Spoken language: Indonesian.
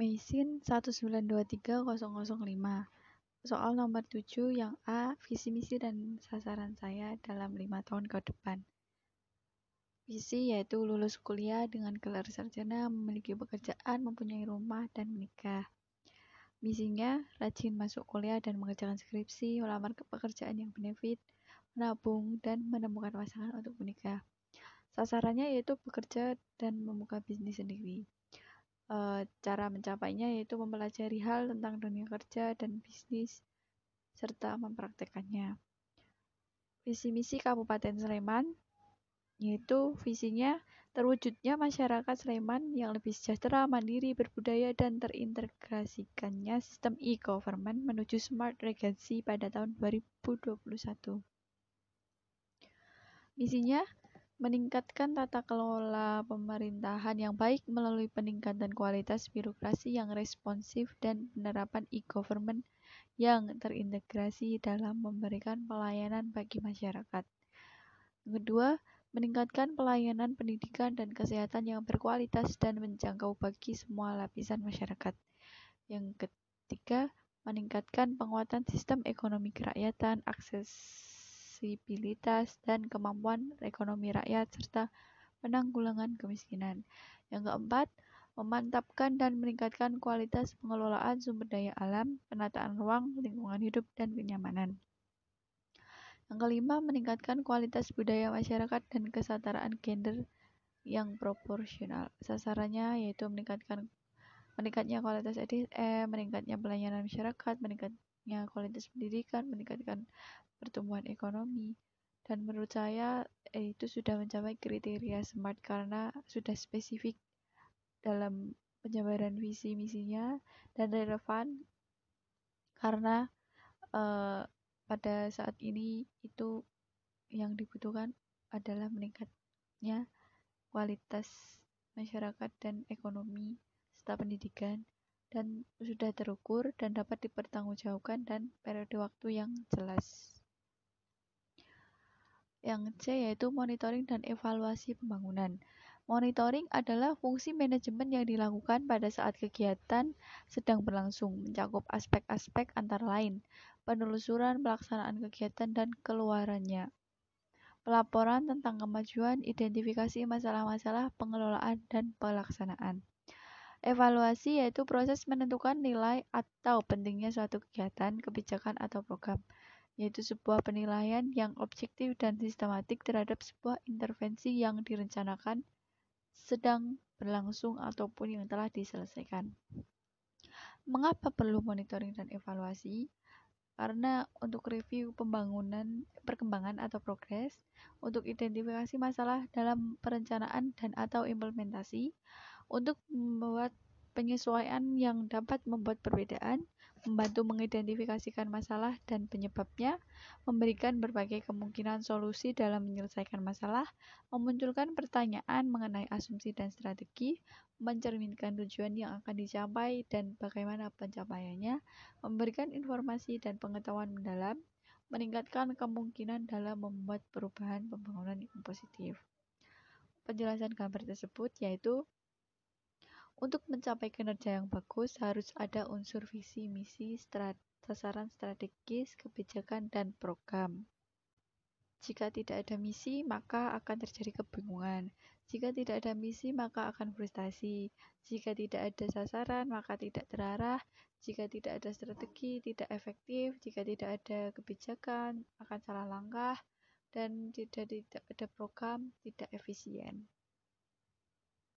Meisin 1923005 Soal nomor 7 yang A, visi misi dan sasaran saya dalam lima tahun ke depan. Visi yaitu lulus kuliah dengan gelar sarjana, memiliki pekerjaan, mempunyai rumah, dan menikah. Misinya, rajin masuk kuliah dan mengerjakan skripsi, melamar ke pekerjaan yang benefit, menabung, dan menemukan pasangan untuk menikah. Sasarannya yaitu bekerja dan membuka bisnis sendiri. E, cara mencapainya yaitu mempelajari hal tentang dunia kerja dan bisnis, serta mempraktekannya. Visi misi Kabupaten Sleman yaitu visinya terwujudnya masyarakat Sleman yang lebih sejahtera, mandiri, berbudaya, dan terintegrasikannya sistem e-government menuju smart regency pada tahun 2021. Misinya meningkatkan tata kelola pemerintahan yang baik melalui peningkatan kualitas birokrasi yang responsif dan penerapan e-government yang terintegrasi dalam memberikan pelayanan bagi masyarakat. Kedua, meningkatkan pelayanan pendidikan dan kesehatan yang berkualitas dan menjangkau bagi semua lapisan masyarakat. Yang ketiga, meningkatkan penguatan sistem ekonomi kerakyatan, aksesibilitas, dan kemampuan ekonomi rakyat, serta penanggulangan kemiskinan. Yang keempat, memantapkan dan meningkatkan kualitas pengelolaan sumber daya alam, penataan ruang, lingkungan hidup, dan kenyamanan. Yang kelima, meningkatkan kualitas budaya masyarakat dan kesetaraan gender yang proporsional. Sasarannya yaitu meningkatkan meningkatnya kualitas SDM, meningkatnya pelayanan masyarakat, meningkatnya kualitas pendidikan, meningkatkan pertumbuhan ekonomi. Dan menurut saya eh, itu sudah mencapai kriteria SMART karena sudah spesifik dalam penyebaran visi misinya dan relevan karena eh, pada saat ini itu yang dibutuhkan adalah meningkatnya kualitas masyarakat dan ekonomi serta pendidikan dan sudah terukur dan dapat dipertanggungjawabkan dan periode waktu yang jelas. Yang C yaitu monitoring dan evaluasi pembangunan. Monitoring adalah fungsi manajemen yang dilakukan pada saat kegiatan sedang berlangsung, mencakup aspek-aspek antara lain penelusuran pelaksanaan kegiatan dan keluarannya, pelaporan tentang kemajuan, identifikasi masalah-masalah pengelolaan dan pelaksanaan. Evaluasi yaitu proses menentukan nilai atau pentingnya suatu kegiatan, kebijakan, atau program, yaitu sebuah penilaian yang objektif dan sistematik terhadap sebuah intervensi yang direncanakan sedang berlangsung ataupun yang telah diselesaikan. Mengapa perlu monitoring dan evaluasi? Karena untuk review pembangunan, perkembangan atau progres, untuk identifikasi masalah dalam perencanaan dan atau implementasi, untuk membuat penyesuaian yang dapat membuat perbedaan, membantu mengidentifikasikan masalah dan penyebabnya, memberikan berbagai kemungkinan solusi dalam menyelesaikan masalah, memunculkan pertanyaan mengenai asumsi dan strategi, mencerminkan tujuan yang akan dicapai dan bagaimana pencapaiannya, memberikan informasi dan pengetahuan mendalam, meningkatkan kemungkinan dalam membuat perubahan pembangunan yang positif. Penjelasan gambar tersebut yaitu untuk mencapai kinerja yang bagus, harus ada unsur visi, misi, strat sasaran strategis, kebijakan, dan program. Jika tidak ada misi, maka akan terjadi kebingungan. Jika tidak ada misi, maka akan frustasi. Jika tidak ada sasaran, maka tidak terarah. Jika tidak ada strategi, tidak efektif. Jika tidak ada kebijakan, akan salah langkah. Dan tidak, tidak ada program, tidak efisien.